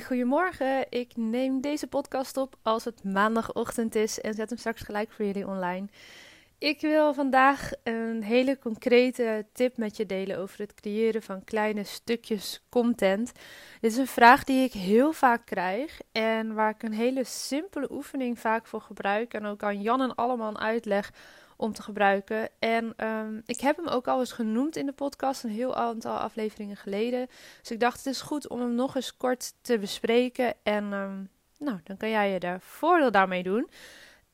Goedemorgen. Ik neem deze podcast op als het maandagochtend is en zet hem straks gelijk voor jullie online. Ik wil vandaag een hele concrete tip met je delen over het creëren van kleine stukjes content. Dit is een vraag die ik heel vaak krijg en waar ik een hele simpele oefening vaak voor gebruik en ook aan Jan en Alleman uitleg om te gebruiken. En um, ik heb hem ook al eens genoemd in de podcast, een heel aantal afleveringen geleden. Dus ik dacht, het is goed om hem nog eens kort te bespreken. En um, nou, dan kan jij je daar voordeel daarmee doen.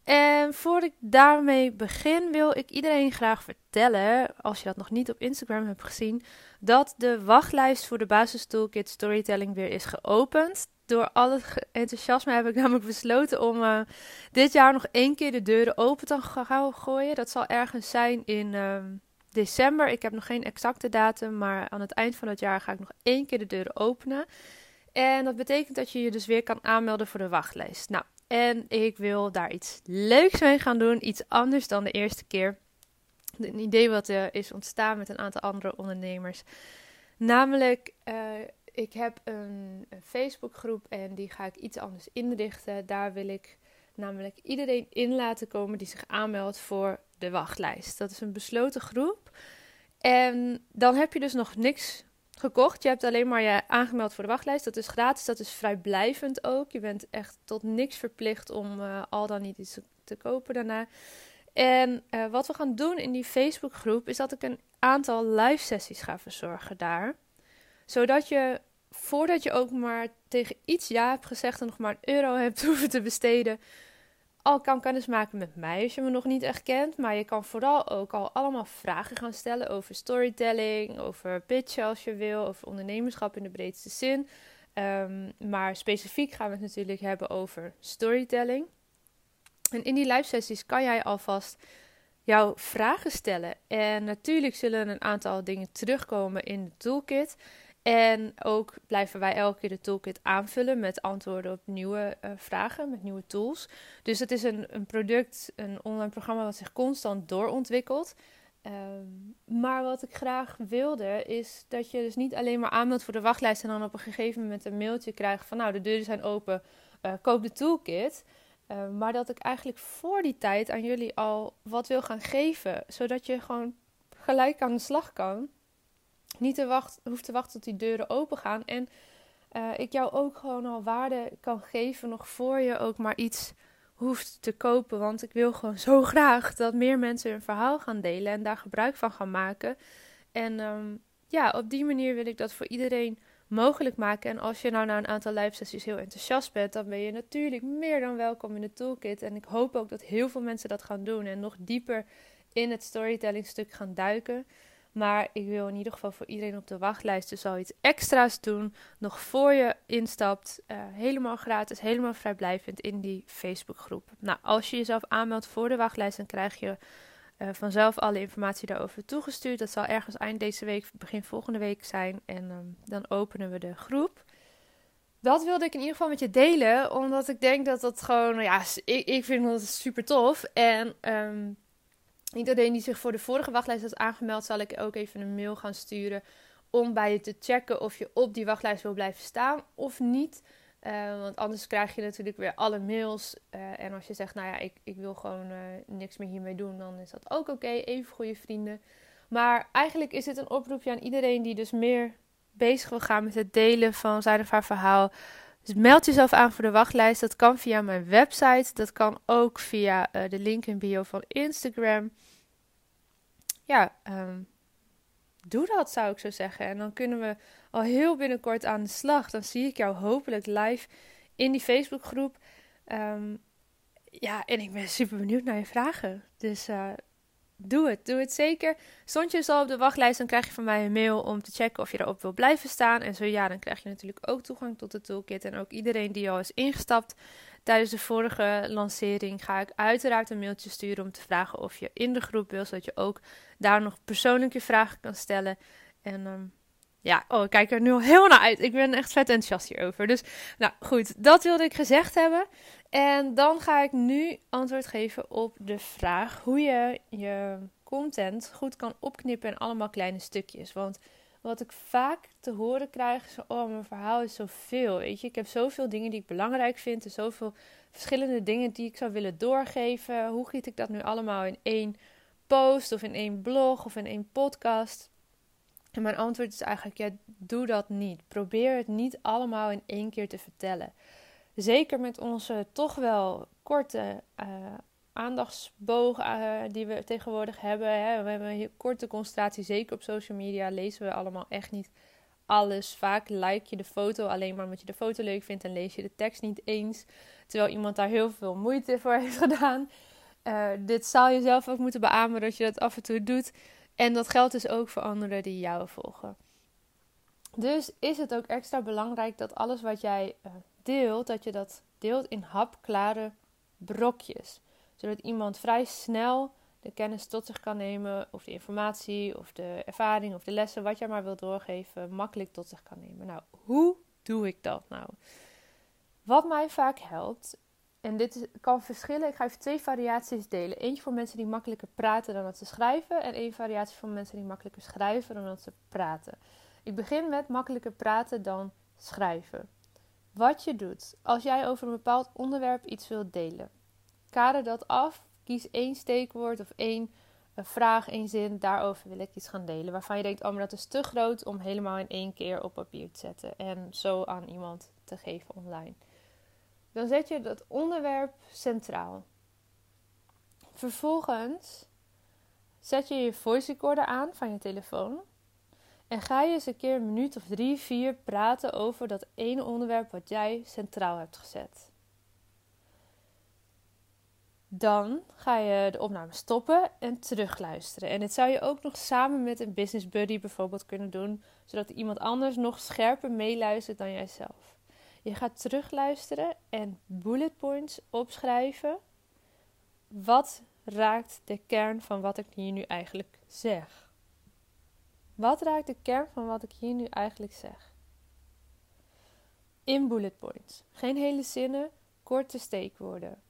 En voor ik daarmee begin, wil ik iedereen graag vertellen, als je dat nog niet op Instagram hebt gezien, dat de wachtlijst voor de basis toolkit storytelling weer is geopend. Door al het enthousiasme heb ik namelijk besloten om uh, dit jaar nog één keer de deuren open te gaan gooien. Dat zal ergens zijn in uh, december. Ik heb nog geen exacte datum, maar aan het eind van het jaar ga ik nog één keer de deuren openen. En dat betekent dat je je dus weer kan aanmelden voor de wachtlijst. Nou, en ik wil daar iets leuks mee gaan doen. Iets anders dan de eerste keer. Een idee wat uh, is ontstaan met een aantal andere ondernemers. Namelijk, uh, ik heb een, Facebookgroep en die ga ik iets anders inrichten. Daar wil ik namelijk iedereen in laten komen die zich aanmeldt voor de wachtlijst. Dat is een besloten groep. En dan heb je dus nog niks gekocht. Je hebt alleen maar je aangemeld voor de wachtlijst. Dat is gratis, dat is vrijblijvend ook. Je bent echt tot niks verplicht om uh, al dan niet iets te kopen daarna. En uh, wat we gaan doen in die Facebookgroep is dat ik een aantal live sessies ga verzorgen daar. Zodat je voordat je ook maar tegen iets ja hebt gezegd en nog maar een euro hebt hoeven te besteden, al kan kennis maken met mij als je me nog niet echt kent. Maar je kan vooral ook al allemaal vragen gaan stellen over storytelling, over pitchen als je wil, over ondernemerschap in de breedste zin. Um, maar specifiek gaan we het natuurlijk hebben over storytelling. En in die live sessies kan jij alvast jouw vragen stellen. En natuurlijk zullen een aantal dingen terugkomen in de toolkit. En ook blijven wij elke keer de toolkit aanvullen met antwoorden op nieuwe uh, vragen, met nieuwe tools. Dus het is een, een product, een online programma wat zich constant doorontwikkelt. Um, maar wat ik graag wilde, is dat je dus niet alleen maar aanmeldt voor de wachtlijst en dan op een gegeven moment een mailtje krijgt van nou de deuren zijn open, uh, koop de toolkit. Uh, maar dat ik eigenlijk voor die tijd aan jullie al wat wil gaan geven, zodat je gewoon gelijk aan de slag kan niet te wachten, hoeft te wachten tot die deuren open gaan. En uh, ik jou ook gewoon al waarde kan geven nog voor je ook maar iets hoeft te kopen. Want ik wil gewoon zo graag dat meer mensen hun verhaal gaan delen en daar gebruik van gaan maken. En um, ja, op die manier wil ik dat voor iedereen mogelijk maken. En als je nou na een aantal live sessies heel enthousiast bent, dan ben je natuurlijk meer dan welkom in de toolkit. En ik hoop ook dat heel veel mensen dat gaan doen en nog dieper in het storytelling stuk gaan duiken. Maar ik wil in ieder geval voor iedereen op de wachtlijst dus al iets extra's doen. Nog voor je instapt. Uh, helemaal gratis, helemaal vrijblijvend in die Facebookgroep. Nou, als je jezelf aanmeldt voor de wachtlijst, dan krijg je uh, vanzelf alle informatie daarover toegestuurd. Dat zal ergens eind deze week, begin volgende week zijn. En um, dan openen we de groep. Dat wilde ik in ieder geval met je delen, omdat ik denk dat dat gewoon, ja, ik, ik vind dat super tof. En um, Iedereen die zich voor de vorige wachtlijst had aangemeld, zal ik ook even een mail gaan sturen om bij je te checken of je op die wachtlijst wil blijven staan of niet. Uh, want anders krijg je natuurlijk weer alle mails. Uh, en als je zegt, nou ja, ik, ik wil gewoon uh, niks meer hiermee doen, dan is dat ook oké. Even goede vrienden. Maar eigenlijk is dit een oproepje aan iedereen die dus meer bezig wil gaan met het delen van zijn of haar verhaal. Dus meld jezelf aan voor de wachtlijst. Dat kan via mijn website. Dat kan ook via de link in bio van Instagram. ja, ehm, doe dat zou ik zo zeggen. En dan kunnen we al heel binnenkort aan de slag. Dan zie ik jou hopelijk live in die Facebookgroep. Um, ja, en ik ben super benieuwd naar je vragen. Dus uh, doe het. Doe het zeker. Stond je dus al op de wachtlijst, dan krijg je van mij een mail om te checken of je erop wil blijven staan. En zo ja, dan krijg je natuurlijk ook toegang tot de toolkit. En ook iedereen die al is ingestapt tijdens de vorige lancering, ga ik uiteraard een mailtje sturen om te vragen of je in de groep wil, zodat je ook daar nog persoonlijk je vragen kan stellen. En um, ja, oh, ik kijk er nu al heel naar uit. Ik ben echt vet enthousiast hierover. Dus, nou goed, dat wilde ik gezegd hebben. En dan ga ik nu antwoord geven op de vraag hoe je je content goed kan opknippen in allemaal kleine stukjes. Want wat ik vaak te horen krijg is: Oh, mijn verhaal is zoveel. Weet je, ik heb zoveel dingen die ik belangrijk vind. En zoveel verschillende dingen die ik zou willen doorgeven. Hoe giet ik dat nu allemaal in één post of in één blog of in één podcast? En mijn antwoord is eigenlijk: ja, doe dat niet. Probeer het niet allemaal in één keer te vertellen. Zeker met onze toch wel korte uh, aandachtsboog uh, die we tegenwoordig hebben. Hè. We hebben een korte concentratie, zeker op social media lezen we allemaal echt niet alles. Vaak like je de foto alleen maar omdat je de foto leuk vindt en lees je de tekst niet eens. Terwijl iemand daar heel veel moeite voor heeft gedaan. Uh, dit zal je zelf ook moeten beamen dat je dat af en toe doet. En dat geldt dus ook voor anderen die jou volgen. Dus is het ook extra belangrijk dat alles wat jij deelt, dat je dat deelt in hapklare brokjes. Zodat iemand vrij snel de kennis tot zich kan nemen, of de informatie, of de ervaring, of de lessen, wat jij maar wilt doorgeven, makkelijk tot zich kan nemen. Nou, hoe doe ik dat nou? Wat mij vaak helpt, en dit kan verschillen. Ik ga even twee variaties delen. Eentje voor mensen die makkelijker praten dan dat ze schrijven. En één variatie voor mensen die makkelijker schrijven dan dat ze praten. Ik begin met makkelijker praten dan schrijven. Wat je doet als jij over een bepaald onderwerp iets wilt delen. Kader dat af. Kies één steekwoord of één een vraag, één zin. Daarover wil ik iets gaan delen. Waarvan je denkt, oh maar dat is te groot om helemaal in één keer op papier te zetten. En zo aan iemand te geven online dan zet je dat onderwerp centraal. Vervolgens zet je je voice recorder aan van je telefoon. En ga je eens een keer een minuut of drie, vier praten over dat ene onderwerp wat jij centraal hebt gezet. Dan ga je de opname stoppen en terugluisteren. En dit zou je ook nog samen met een business buddy bijvoorbeeld kunnen doen, zodat iemand anders nog scherper meeluistert dan jijzelf. Je gaat terugluisteren en bullet points opschrijven. Wat raakt de kern van wat ik hier nu eigenlijk zeg? Wat raakt de kern van wat ik hier nu eigenlijk zeg? In bullet points. Geen hele zinnen, korte steekwoorden.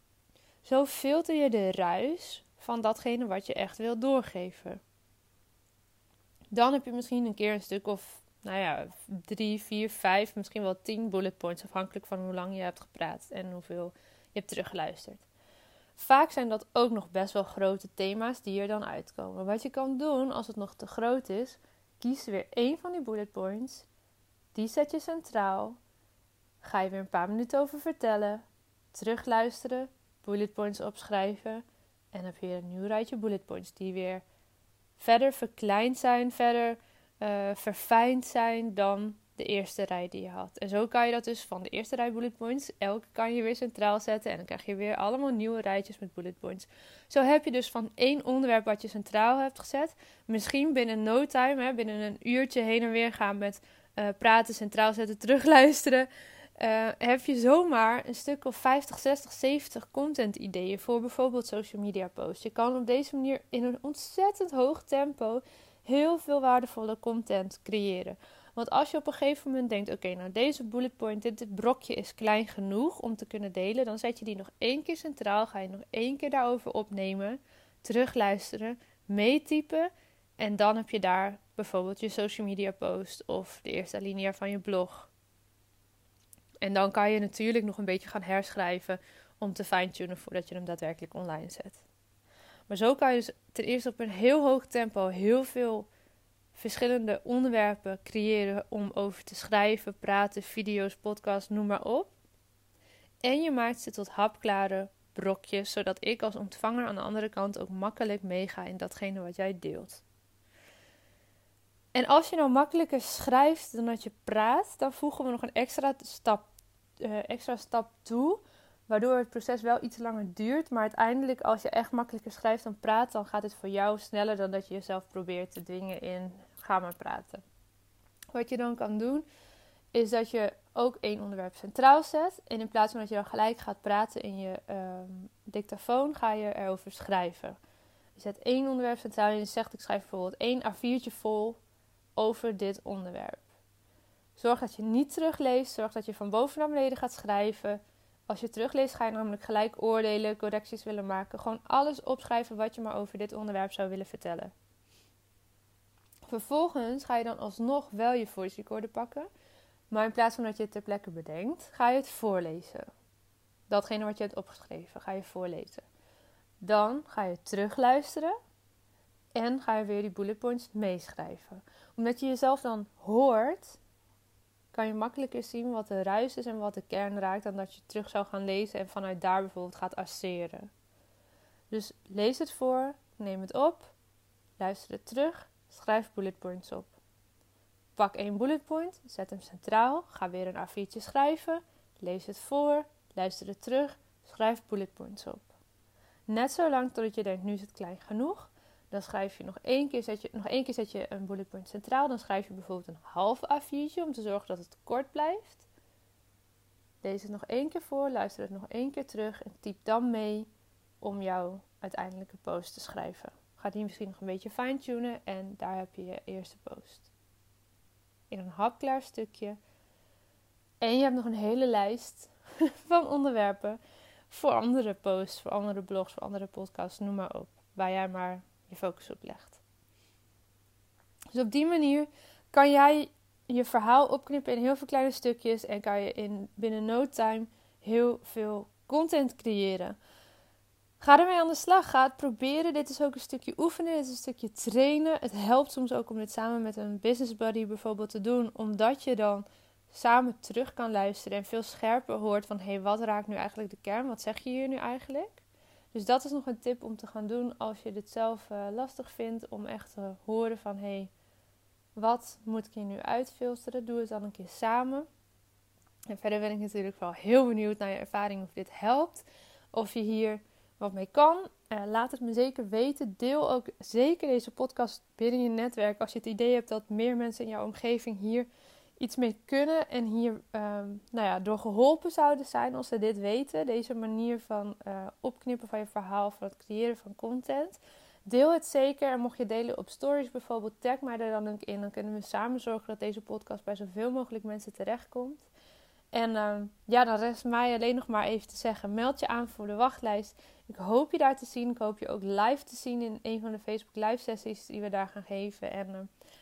Zo filter je de ruis van datgene wat je echt wil doorgeven. Dan heb je misschien een keer een stuk of nou ja, drie, vier, vijf, misschien wel tien bullet points. Afhankelijk van hoe lang je hebt gepraat en hoeveel je hebt teruggeluisterd. Vaak zijn dat ook nog best wel grote thema's die er dan uitkomen. Wat je kan doen als het nog te groot is, kies weer één van die bullet points. Die zet je centraal. Ga je weer een paar minuten over vertellen. Terugluisteren, bullet points opschrijven. En heb je een nieuw rijtje bullet points die weer verder verkleind zijn, verder uh, verfijnd zijn dan de eerste rij die je had. En zo kan je dat dus van de eerste rij bullet points, elke kan je weer centraal zetten en dan krijg je weer allemaal nieuwe rijtjes met bullet points. Zo heb je dus van één onderwerp wat je centraal hebt gezet, misschien binnen no time, hè, binnen een uurtje heen en weer gaan met uh, praten, centraal zetten, terugluisteren. Uh, heb je zomaar een stuk of 50, 60, 70 content ideeën voor bijvoorbeeld social media posts. Je kan op deze manier in een ontzettend hoog tempo heel veel waardevolle content creëren. Want als je op een gegeven moment denkt: oké, nou deze bullet point, dit brokje is klein genoeg om te kunnen delen, dan zet je die nog één keer centraal, ga je nog één keer daarover opnemen, terugluisteren, meetypen en dan heb je daar bijvoorbeeld je social media post of de eerste alinea van je blog. En dan kan je natuurlijk nog een beetje gaan herschrijven om te fine-tunen voordat je hem daadwerkelijk online zet. Maar zo kan je dus ten eerste op een heel hoog tempo heel veel verschillende onderwerpen creëren om over te schrijven, praten, video's, podcasts, noem maar op. En je maakt ze tot hapklare brokjes, zodat ik als ontvanger aan de andere kant ook makkelijk meega in datgene wat jij deelt. En als je nou makkelijker schrijft dan dat je praat, dan voegen we nog een extra stap, uh, extra stap toe. Waardoor het proces wel iets langer duurt. Maar uiteindelijk, als je echt makkelijker schrijft dan praat, dan gaat het voor jou sneller dan dat je jezelf probeert te dwingen in ga maar praten. Wat je dan kan doen, is dat je ook één onderwerp centraal zet. En in plaats van dat je dan gelijk gaat praten in je um, dictafoon, ga je erover schrijven. Je zet één onderwerp centraal en je zegt: Ik schrijf bijvoorbeeld één A4'tje vol over dit onderwerp. Zorg dat je niet terugleest. Zorg dat je van boven naar beneden gaat schrijven. Als je terugleest, ga je namelijk gelijk oordelen, correcties willen maken. Gewoon alles opschrijven wat je maar over dit onderwerp zou willen vertellen. Vervolgens ga je dan alsnog wel je voice recorder pakken. Maar in plaats van dat je het ter plekke bedenkt, ga je het voorlezen. Datgene wat je hebt opgeschreven, ga je voorlezen. Dan ga je terugluisteren en ga je weer die bullet points meeschrijven. Omdat je jezelf dan hoort, kan je makkelijker zien wat de ruis is en wat de kern raakt dan dat je terug zou gaan lezen en vanuit daar bijvoorbeeld gaat asseren. Dus lees het voor, neem het op, luister het terug, schrijf bullet points op. Pak één bullet point, zet hem centraal, ga weer een A4'tje schrijven, lees het voor, luister het terug, schrijf bullet points op. Net zo lang totdat je denkt, nu is het klein genoeg. Dan schrijf je nog één keer, zet je, nog één keer zet je een bullet point centraal. Dan schrijf je bijvoorbeeld een half A4'tje om te zorgen dat het kort blijft. Lees het nog één keer voor, luister het nog één keer terug en typ dan mee om jouw uiteindelijke post te schrijven. Ga die misschien nog een beetje fine-tunen en daar heb je je eerste post. In een hapklaar stukje. En je hebt nog een hele lijst van onderwerpen voor andere posts, voor andere blogs, voor andere podcasts, noem maar op. Waar jij maar je focus op legt. Dus op die manier kan jij je verhaal opknippen in heel veel kleine stukjes en kan je in binnen no time heel veel content creëren. Ga ermee aan de slag. Ga het proberen. Dit is ook een stukje oefenen. Dit is een stukje trainen. Het helpt soms ook om dit samen met een business buddy bijvoorbeeld te doen. Omdat je dan samen terug kan luisteren en veel scherper hoort van... hé, hey, wat raakt nu eigenlijk de kern? Wat zeg je hier nu eigenlijk? Dus dat is nog een tip om te gaan doen als je dit zelf uh, lastig vindt. Om echt te horen van, hé, hey, wat moet ik hier nu uitfilteren? Doe het dan een keer samen. En verder ben ik natuurlijk wel heel benieuwd naar je ervaring of dit helpt. Of je hier wat mee kan. Uh, laat het me zeker weten. Deel ook zeker deze podcast binnen je netwerk. Als je het idee hebt dat meer mensen in jouw omgeving hier iets mee kunnen en hier um, nou ja, door geholpen zouden zijn als ze dit weten. Deze manier van uh, opknippen van je verhaal, van het creëren van content. Deel het zeker en mocht je delen op stories bijvoorbeeld, tag mij er dan ook in. Dan kunnen we samen zorgen dat deze podcast bij zoveel mogelijk mensen terechtkomt. En uh, ja, dan rest mij alleen nog maar even te zeggen: meld je aan voor de wachtlijst. Ik hoop je daar te zien. Ik hoop je ook live te zien in een van de Facebook live sessies die we daar gaan geven. En uh,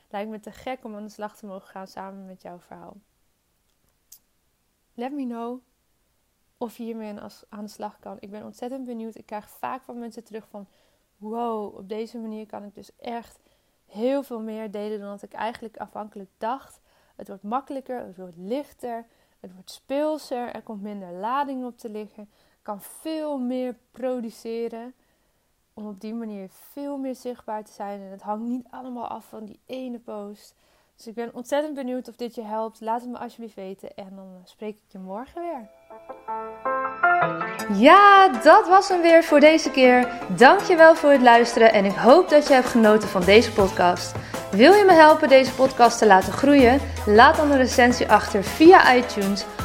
lijkt me te gek om aan de slag te mogen gaan samen met jouw verhaal. Let me know of je hiermee aan de slag kan. Ik ben ontzettend benieuwd. Ik krijg vaak van mensen terug van: wow, op deze manier kan ik dus echt heel veel meer delen dan dat ik eigenlijk afhankelijk dacht. Het wordt makkelijker, het wordt lichter. Het wordt speelser, er komt minder lading op te liggen. Kan veel meer produceren om op die manier veel meer zichtbaar te zijn. En het hangt niet allemaal af van die ene post. Dus ik ben ontzettend benieuwd of dit je helpt. Laat het me alsjeblieft weten en dan spreek ik je morgen weer. Ja, dat was hem weer voor deze keer. Dankjewel voor het luisteren en ik hoop dat je hebt genoten van deze podcast. Wil je me helpen deze podcast te laten groeien? Laat dan een recensie achter via iTunes